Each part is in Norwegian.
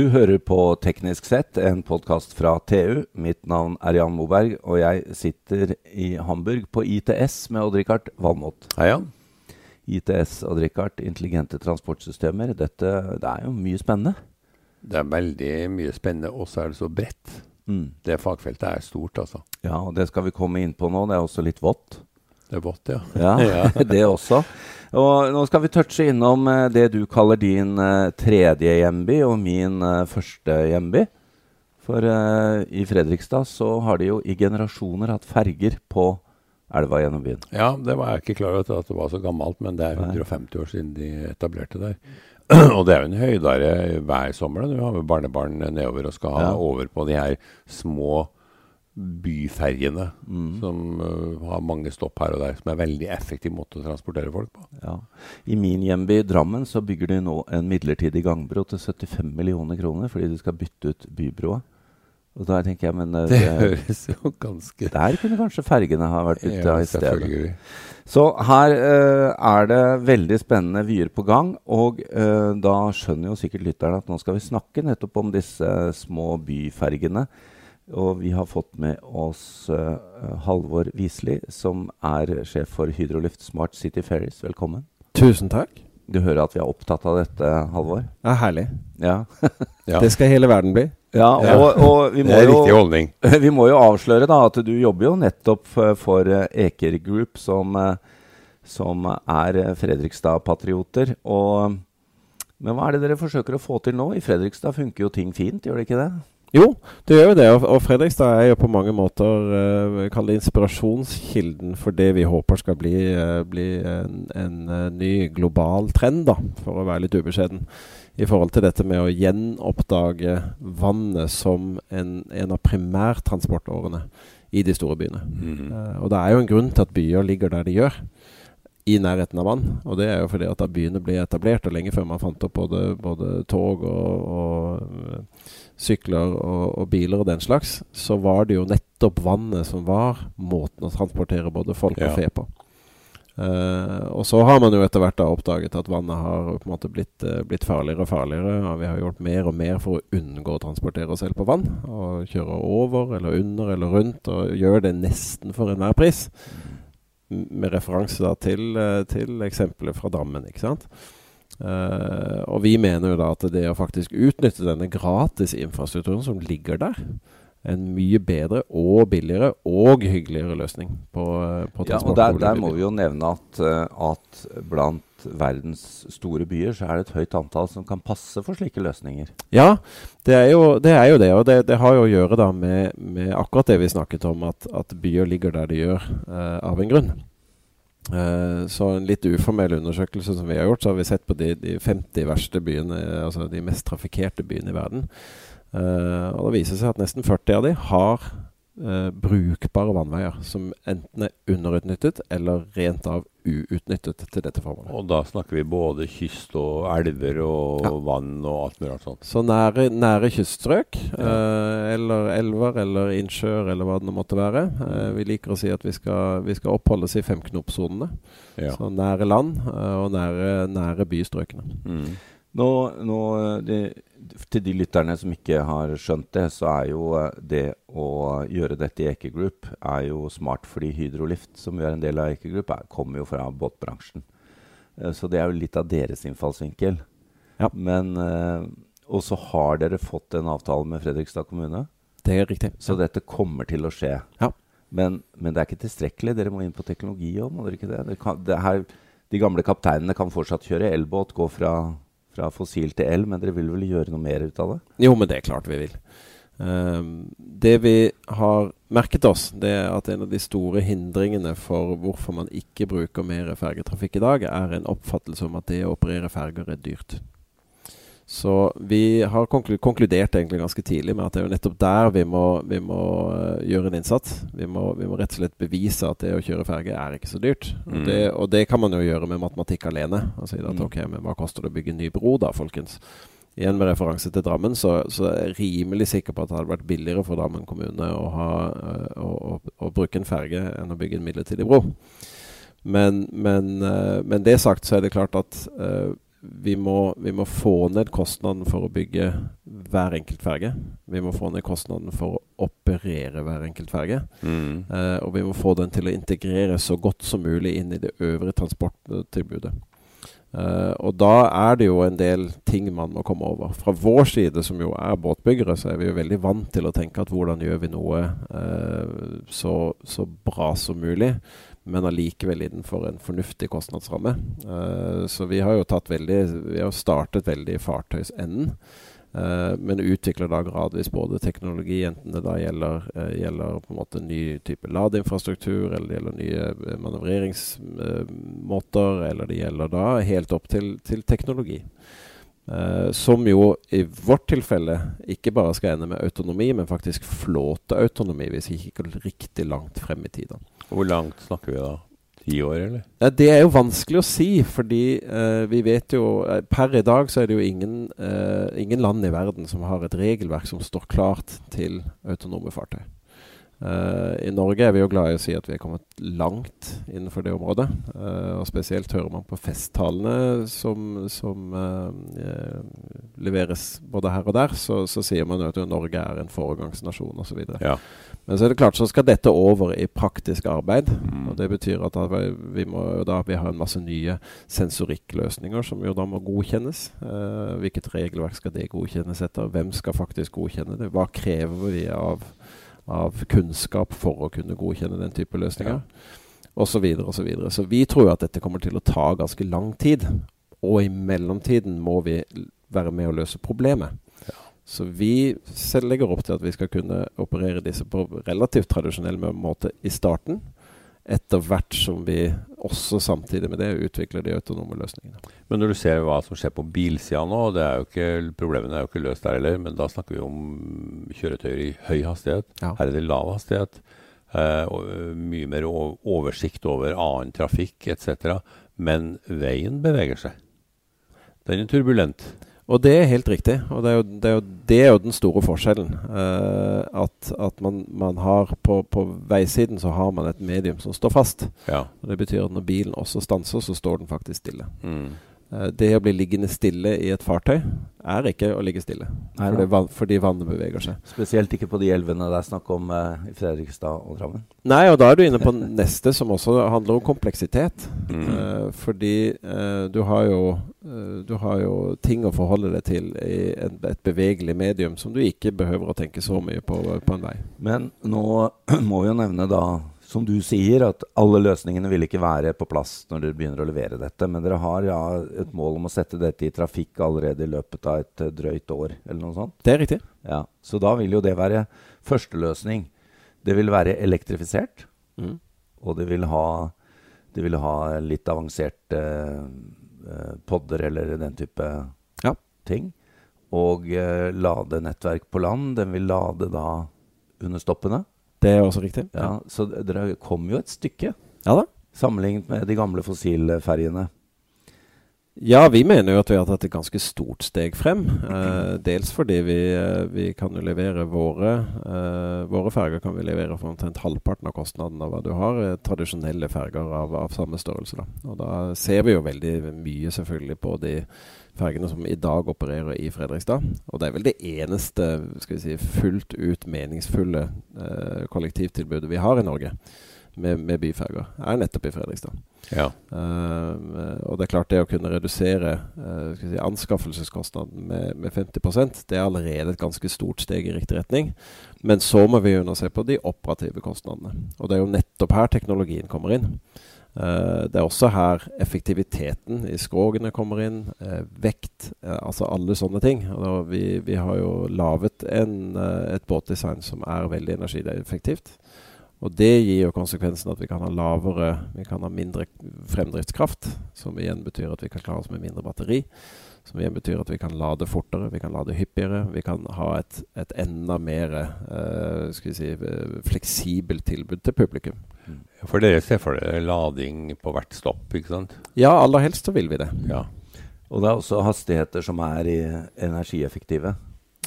Du hører på Teknisk sett, en podkast fra TU. Mitt navn er Jan Moberg, og jeg sitter i Hamburg på ITS med Odd-Rikard Valmot. Hei, Jan. ITS, Odd-Rikard, intelligente transportsystemer. Dette det er jo mye spennende. Det er veldig mye spennende, og så er det så bredt. Mm. Det fagfeltet er stort, altså. Ja, og det skal vi komme inn på nå. Det er også litt vått. Det er vått, ja. Ja, det også. Og nå skal vi touche innom eh, det du kaller din eh, tredje hjemby, og min eh, første hjemby. For uh, i Fredrikstad så har de jo i generasjoner hatt ferger på elva gjennom byen. Ja, det var jeg ikke klar over at det var så gammelt, men det er 150 år siden de etablerte der. og det er jo en høydare hver sommer. Du har med barnebarn nedover og skal ha Ja. over på de her små byferjene Mm. som uh, har mange stopp her og der, som er en veldig effektiv måte å transportere folk på. Ja. I min hjemby Drammen så bygger de nå en midlertidig gangbro til 75 millioner kroner fordi de skal bytte ut bybroa. Og da tenker jeg, men eh, Det det, høres jo ganske der kunne kanskje fergene ha vært ute Ja, i stedet. Så her uh, er det veldig spennende vyer på gang, og uh, da skjønner jo sikkert lytterne at nå skal vi snakke nettopp om disse små byfergene. Og vi har fått med oss uh, Halvor Wisli, som er sjef for Hydroluft Smart City Ferries. Velkommen. Tusen takk. Du hører at vi er opptatt av dette, Halvor? Ja, herlig. Ja. Ja. Det skal hele verden bli. ja, og, og vi, Det må riktig jo, holdning. vi må jo avsløre da at du jobber jo nettopp for, eh, Eker Group, som, eh, som er Fredrikstad-patrioter. Og Men hva er det dere forsøker å få til nå? I Fredrikstad funker jo ting fint, gjør det ikke det? Jo, det gjør jo det. Og, og Fredrikstad er jo på mange måter uh, kall det inspirasjonskilden for det vi håper skal bli, uh, bli en, en uh, ny global trend, da, for å være litt ubeskjeden. I forhold til dette med å gjenoppdage vannet som en, en av primærtransportårene i de store byene. Mm -hmm. uh, og det er jo en grunn til at byer ligger der de gjør. I nærheten av vann. Og det er jo fordi at da byene ble etablert, og lenge før man fant opp både, både tog og, og sykler og, og biler og den slags, så var det jo nettopp vannet som var måten å transportere både folk Ja. og fe på. Uh, og så har man jo etter hvert da oppdaget at vannet har på en måte blitt, uh, blitt farligere og farligere. Og vi har gjort mer og mer for å unngå å transportere oss selv på vann. Og kjøre over eller under eller rundt, og gjøre det nesten for enhver pris. Med referanse da til, uh, til eksempelet fra Drammen, ikke sant. Eh, og vi mener jo da at det å faktisk utnytte denne gratis infrastrukturen som ligger der, er en mye bedre og billigere og hyggeligere løsning på, eh, på Ja, og der, der må vi jo nevne at, eh, at blant verdens store byer så er det et høyt antall som kan passe for slike løsninger. Ja, det er jo det. Er jo det og det, det har jo å gjøre da med, med akkurat det vi snakket om, at, at byer ligger der de gjør, uh, av en grunn. Eh, så en litt uformell undersøkelse som vi har gjort, så har vi sett på de, de 50 verste byene, altså de mest trafikkerte byene i verden. Uh, og det viser seg at nesten 40 av de har eh, brukbare vannveier som enten er underutnyttet eller rent av uutnyttet til dette formålet. Og da snakker vi både kyst og elver og Ja. vann og alt mulig sånt. Så nære, nære kyststrøk, Ja. eh, eller elver eller innsjøer eller hva det nå måtte være. Eh, vi liker å si at vi skal, vi skal oppholdes i femknopsonene. Ja. Så nære land eh, og nære, nære bystrøkene. Mm. Nå, nå det, Til de lytterne som ikke har skjønt det, så er jo eh, det å gjøre dette i Eke Group er jo smart fordi Hydrolift, som vi er en del av Eke Group, er, kommer jo fra båtbransjen. Eh, så det er jo litt av deres innfallsvinkel. Ja. Men eh, Og så har dere fått en avtale med Fredrikstad kommune, Det er riktig. så dette kommer til å skje. Ja. Men, men det er ikke tilstrekkelig. Dere må inn på teknologi òg, må dere ikke det? det, kan, det her, de gamle kapteinene kan fortsatt kjøre elbåt, gå fra, fra fossil til el, men dere vil vel gjøre noe mer ut av det? Jo, men det er klart vi vil. Ehm, det vi har merket oss, det er at en av de store hindringene for hvorfor man ikke bruker mer fergetrafikk i dag, er en oppfattelse om at det å operere ferger er dyrt. Så vi har konkludert egentlig ganske tidlig med at det er jo nettopp der vi må, vi må eh, gjøre en innsats. Vi må, vi må rett og slett bevise at det å kjøre ferge er ikke så dyrt. Og, Mm. det, og det kan man jo gjøre med matematikk alene. Og si at Mm. ok, men hva koster det å bygge en ny bro da, folkens? Igjen med referanse til Drammen, så, så er jeg rimelig sikker på at det hadde vært billigere for Drammen kommune å, ha, øh, å, å, å bruke en ferge enn å bygge en midlertidig bro. Men, men, øh, men det sagt så er det klart at vi må, vi må få ned kostnaden for å bygge hver enkelt ferge. Vi må få ned kostnaden for å operere hver enkelt ferge. Mm. Eh, og vi må få den til å integrere så godt som mulig inn i det øvrige transporttilbudet. Eh, og da er det jo en del ting man må komme over. Fra vår side, som jo er båtbyggere, så er vi jo veldig vant til å tenke at hvordan gjør vi noe eh, så, så, bra som mulig, men allikevel innenfor en fornuftig kostnadsramme. Uh, så vi har jo tatt veldig Vi har startet veldig i fartøysenden. Uh, men utvikler da gradvis både teknologi, enten det da gjelder, uh, gjelder på en måte ny type ladeinfrastruktur, eller det gjelder nye manøvreringsmåter, eller det gjelder da helt opp til, til teknologi. Som jo i vårt tilfelle ikke bare skal ende med autonomi, men faktisk flåteautonomi, hvis vi ikke går riktig langt frem i tida. Hvor langt snakker vi da? Ti år, eller? Uh, det er jo vanskelig å si, fordi uh, vi vet jo eh, Per i dag så er det jo ingen, ingen, land i verden som har et regelverk som står klart til autonome fartøy. Uh, I Norge er vi jo glad i å si at vi er kommet langt innenfor det området. Uh, og Spesielt hører man på festtalene som, som uh, leveres både her og der, så, så sier man jo at Norge er en foregangsnasjon osv. Ja. Men så er det klart så skal dette over i praktisk arbeid. Mm. og Det betyr at vi må da vi har en masse nye sensorikkløsninger som jo da må godkjennes. hvilket regelverk skal det godkjennes etter? Hvem skal faktisk godkjenne det? Hva krever vi av av kunnskap for å kunne godkjenne den type løsninger. Ja. Og så videre og så videre. Så vi tror at dette kommer til å ta ganske lang tid. Og i mellomtiden må vi være med å løse problemet. Ja. Så vi selv legger opp til at vi skal kunne operere disse på relativt tradisjonell måte i starten etter hvert som vi også samtidig med det utvikler de autonome løsningene. Men når du ser hva som skjer på bilsida nå, det er jo ikke, problemene er jo ikke løst der heller, men da snakker vi om kjøretøyer i høy hastighet. Ja. Her er det lav hastighet. Eh, og eh, mye mer oversikt over annen trafikk etc. Men veien beveger seg. Den er turbulent. Og det er helt riktig. Og det er jo, det er jo, det er jo den store forskjellen. Uh, at, at man, man, har på, på, veisiden så har man et medium som står fast. Ja. Og Det betyr at når bilen også stanser, så står den faktisk stille. Mm. Uh, det å bli liggende stille i et fartøy er ikke å ligge stille. Nei, fordi, van, fordi, vannet beveger seg. Spesielt ikke på de elvene det er snakk om uh, i Fredrikstad og Drammen. Nei, og da er du inne på neste, som også handler om kompleksitet. Mm. Uh, fordi uh, du, har jo, du har jo ting å forholde deg til i en, et bevegelig medium som du ikke behøver å tenke så mye på på en vei. Men nå må vi jo nevne da som du sier, at alle løsningene vil ikke være på plass når dere begynner å levere dette. Men dere har ja, et mål om å sette dette i trafikk allerede i løpet av et uh, drøyt år? eller noe sånt? Det er riktig. Ja, Så da vil jo det være første løsning. Det vil være elektrifisert. Mm. Og det vil ha, det vil ha litt avanserte eh, podder eller den type ja. ting. Og eh, ladenettverk på land. Den vil lade da under stoppene. Det er også riktig. Ja, Så dere kom jo et stykke Ja da. sammenlignet med de gamle fossilferjene. Ja, vi mener jo at vi har tatt et ganske stort steg frem. Eh, dels fordi vi, eh, vi, kan jo levere våre eh, Våre ferger kan vi levere for omtrent halvparten av kostnaden av hva du har eh, tradisjonelle ferger av, av, samme størrelse. Da. Og da ser vi jo veldig mye selvfølgelig på de fergene som i dag opererer i Fredrikstad. Og det er vel det eneste skal vi si, fullt ut meningsfulle eh, kollektivtilbudet vi har i Norge med, med byferger, er nettopp i Fredrikstad. Ja. Uh, og det er klart det å kunne redusere uh, si, anskaffelseskostnaden med, med 50% det er allerede et ganske stort steg i riktig retning. Men så må vi jo se på de operative kostnadene. Og det er jo nettopp her teknologien kommer inn. Uh, det er også her effektiviteten i skrogene kommer inn. Vekt, altså alle sånne ting. Vi, vi, har jo laget en, et båtdesign som er veldig energieffektivt. Og det gir jo konsekvensen at vi kan ha lavere Vi kan ha mindre fremdriftskraft, som igjen betyr at vi kan klare oss med mindre batteri. Som igjen betyr at vi kan lade fortere, vi kan lade hyppigere. Vi kan ha et, et enda mer skal vi si, fleksibelt tilbud til publikum. Mm. For dere ser for dere lading på hvert stopp, ikke sant? Ja, aller helst så vil vi det. Ja. Og det er også hastigheter som er energieffektive.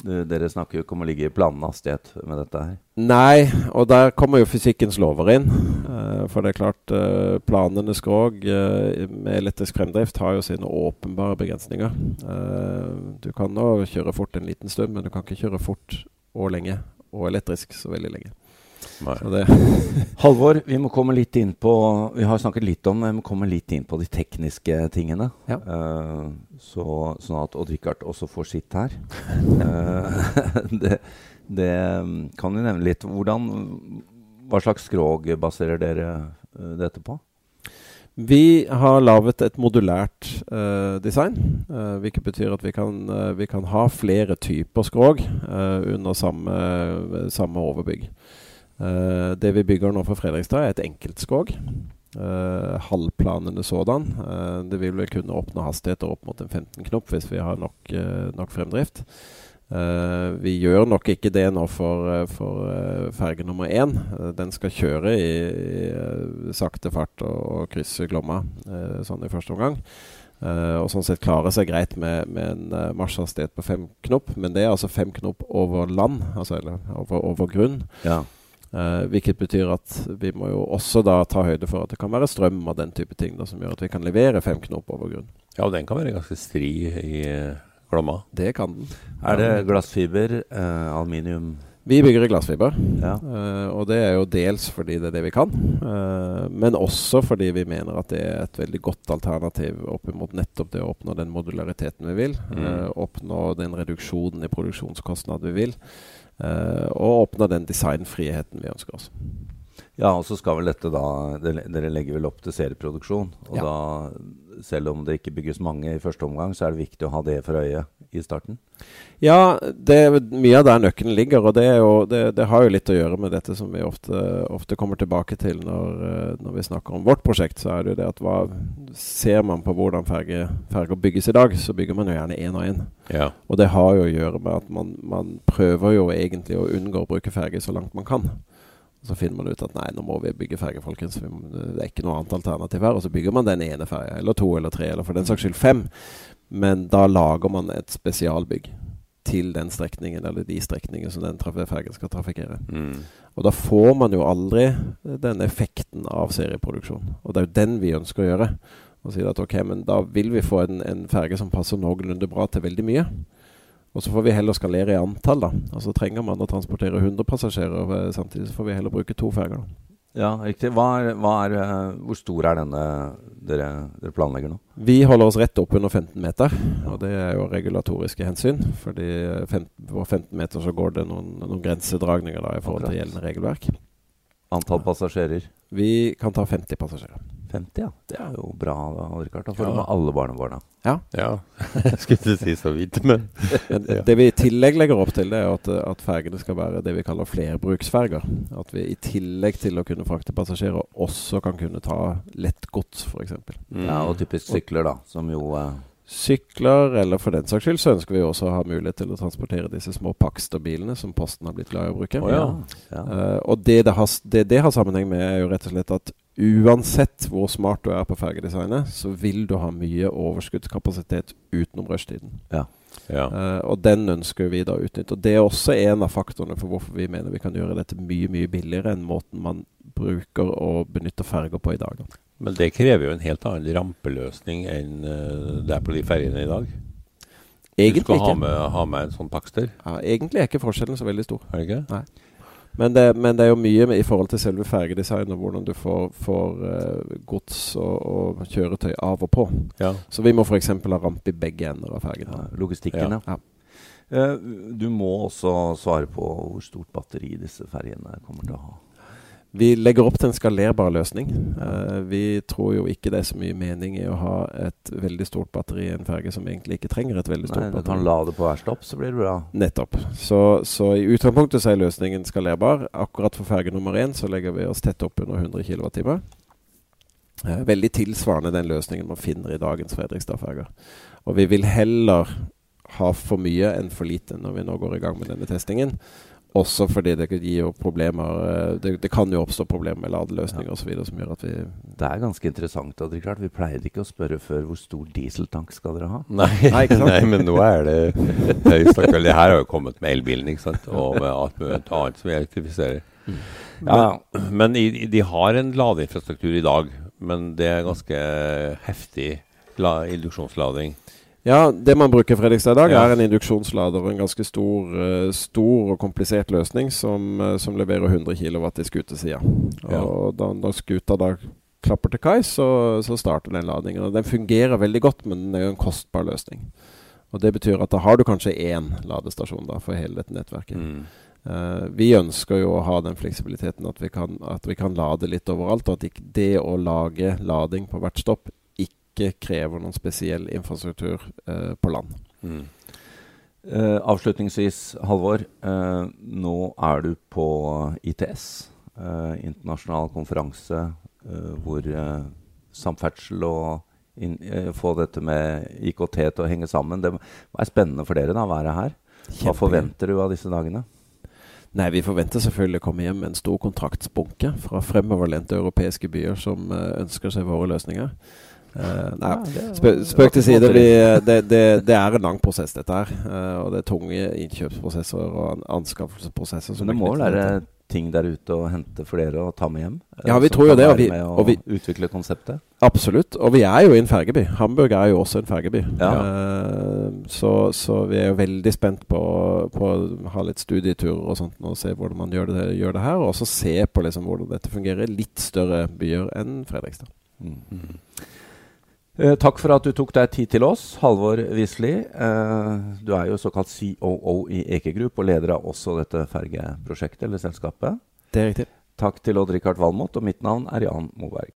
Dere snakker jo ikke om å ligge i planende hastighet med dette her. Nei, og der kommer jo fysikkens lover inn. Uh, for det er klart, uh, planende skrog med elektrisk fremdrift har jo sine åpenbare begrensninger. du kan nå kjøre fort en liten stund, men du kan ikke kjøre fort og lenge, og elektrisk så veldig lenge. Halvor, vi må komme litt inn på Vi har snakket litt om Vi må komme litt inn på de tekniske tingene. Ja. Uh, så, sånn at Odd-Rikard også får sitt her. Uh, det, det, kan du nevne litt. Hvordan, hva slags skrog baserer dere uh, dette på? Vi har laget et modulært uh, design. Uh, hvilket betyr at vi kan, uh, vi kan, ha flere typer skrog under samme, samme overbygg. Uh, det vi bygger nå for Fredrikstad, er et enkeltskog. Uh, halvplanende sådan. Uh, det vil vel kunne åpne hastigheter opp mot en 15 knop hvis vi har nok, nok fremdrift. vi gjør nok ikke det nå for, for ferge nummer én. den skal kjøre i, i sakte fart og, og krysse Glomma sånn i første omgang. Uh, og sånn sett klare seg greit med, med en marsjhastighet på fem knop. Men det er altså fem knop over land, altså eller over, over grunn. Ja. Uh, hvilket betyr at vi må jo også da ta høyde for at det kan være strøm og den type ting da, som gjør at vi kan levere fem knop over grunn. Ja, og den kan være ganske stri i uh, Glomma. Det kan den. Er det glassfiber, uh, aluminium Vi bygger i glassfiber. Ja. og det er jo dels fordi det er det vi kan, men også fordi vi mener at det er et veldig godt alternativ opp mot nettopp det å oppnå den modulariteten vi vil. Mm. oppnå den reduksjonen i produksjonskostnad vi vil. Uh, og åpne den designfriheten vi ønsker oss. Ja, og så skal vel dette da Dere legger vel opp til serieproduksjon. Og ja. da, selv om det ikke bygges mange i første omgang, så er det viktig å ha det for øye i starten? Ja, det er mye av der nøkkelen ligger. Og det, jo, det, det, har jo litt å gjøre med dette som vi ofte, ofte kommer tilbake til når, eh, når, vi snakker om vårt prosjekt. Så er det jo det at hva ser man på hvordan ferger, ferger bygges i dag, så bygger man jo gjerne én og én. Ja. Og det har jo å gjøre med at man, man prøver jo egentlig å unngå å bruke ferger så langt man kan. Så finner man ut at nei, nå må vi bygge ferge, folkens. Det er ikke noe annet alternativ her. Og så bygger man den ene ferja, eller to eller tre, eller for den saks skyld fem. Men da lager man et spesialbygg til den strekningen, eller de strekningene som den fergen skal trafikkere. Mm. Og da får man jo aldri den effekten av serieproduksjon. Og det er jo den vi ønsker å gjøre. Og si at ok, men da vil vi få en, en ferge som passer noenlunde bra til veldig mye. Og så får vi heller skalere i antall, da. Altså trenger man å transportere 100 passasjerer eh, samtidig, så får vi heller bruke to ferger. Ja, riktig. Hva er, hva er, eh, hvor stor er denne dere, dere, planlegger nå? Vi holder oss rett opp under 15 meter. Og det er jo regulatoriske hensyn. fordi 15, på 15 meter så går det noen, noen grensedragninger da i forhold til gjeldende regelverk. Antall passasjerer? Vi kan ta 50 passasjerer. 50, ja. Det er jo bra, da, Richard. Da får du med alle barnebarna. Ja. ja. Jeg skulle ikke si så vidt, men ja. Det vi i tillegg legger opp til, det er at, at fergene skal være det vi kaller flerbruksferger. At vi i tillegg til å kunne frakte passasjerer også kan kunne ta lett gods, f.eks. Mm. Ja, og typisk sykler, da, som jo eh, sykler, eller for den saks skyld så ønsker vi også å ha mulighet til å transportere disse små Pakster-bilene som Posten har blitt glad i å bruke. Oh, ja. Ja. Uh, og det det, har, det det har sammenheng med, er jo rett og slett at uansett hvor smart du er på fergedesignet, så vil du ha mye overskuddskapasitet utenom rushtiden. Ja. Ja. Uh, og den ønsker vi da å utnytte. Og Det er også en av faktorene for hvorfor vi mener vi kan gjøre dette mye mye billigere enn måten man bruker og benytter ferger på i dag. Men det krever jo en helt annen rampeløsning enn uh, det er på de fergene i dag? Egentlig ikke. Du skal ha med, ha med en sånn takster? Ja, egentlig er ikke forskjellen så veldig stor. Er det ikke? Nei. Men det, men det, er jo mye i forhold til selve fergedesignet, hvordan du får, får uh, gods og, og, kjøretøy av og på. Ja. Så vi må f.eks. ha ramp i begge ender av fergen. Ja, logistikken, ja. Uh, du må også svare på hvor stort batteri disse fergene kommer til å ha. Vi legger opp til en skalerbar løsning. Uh, vi tror jo ikke det er så mye mening i å ha et veldig stort batteri i en ferge som egentlig ikke trenger et veldig stort Nei, batteri. Du kan lade på hver stopp, så blir det bra. Nettopp. Så, så i utgangspunktet så er løsningen skalerbar. Akkurat for ferge nummer én så legger vi oss tett opp under 100 kWt. Uh, veldig tilsvarende den løsningen man finner i dagens Fredrikstad-ferger. Og vi vil heller ha for mye enn for lite når vi nå går i gang med denne testingen. Også fordi det gir jo problemer eh, Det, det kan jo oppstå problemer med ladeløsninger ja. osv. som gjør at vi Det er ganske interessant. Er klart, Vi pleide ikke å spørre før hvor stor dieseltank skal dere ha? Nei, nei, nei men nå er det høyst aktuelt. Det her har jo kommet med elbilen ikke sant? og med alt annet som vi elektrifiserer. Mm. Ja, men i, de har en ladeinfrastruktur i dag, men det er ganske heftig induksjonslading. Ja, det man bruker Fredrikstad i dag, ja. er en induksjonslader. En ganske stor, uh, stor og komplisert løsning som, uh, som leverer 100 kW i skutesida. Ja. Og da, da skuta da klapper til kai, så, så, starter den ladingen. Og den fungerer veldig godt, men den er jo en kostbar løsning. Og Det betyr at da har du kanskje én ladestasjon da, for hele dette nettverket. Mm. Uh, vi ønsker jo å ha den fleksibiliteten at vi kan, at vi kan lade litt overalt. Og at det å lage lading på hvert stopp ikke krever noen spesiell infrastruktur eh, på land. Mm. Eh, avslutningsvis, Halvor. Eh, nå er du på ITS, eh, internasjonal konferanse eh, hvor eh, samferdsel og in, få dette med IKT til å henge sammen. Det er spennende for dere da, å være her. Hva forventer du av disse dagene? Nei, Vi forventer selvfølgelig å komme hjem med en stor kontraktsbunke fra fremoverlente europeiske byer som ønsker seg våre løsninger. Uh, nei, spøk, spøk til side. Vi, det, det, det, er en lang prosess, dette her. Uh, og det er tunge innkjøpsprosesser og anskaffelsesprosesser. Men det må være ting der ute å hente for dere og ta med hjem? Ja, vi tror jo det. Og vi, og vi, utvikle konseptet? Absolutt. Og vi er jo i en fergeby. Hamburg er jo også en fergeby. Ja. Uh, så, så, vi er jo veldig spent på, på å ha litt studieturer og sånt og se hvordan man gjør det, gjør det her. Og også se på liksom hvordan dette fungerer i litt større byer enn Fredrikstad. Mm. Mm. Eh, takk for at du tok deg tid til oss, Halvor Wisli. Eh, du er jo såkalt COO i Eke Group og leder av også dette fergeprosjektet eller selskapet. Det er riktig. Takk til Odd-Rikard Valmot, og mitt navn er Jan Moberg.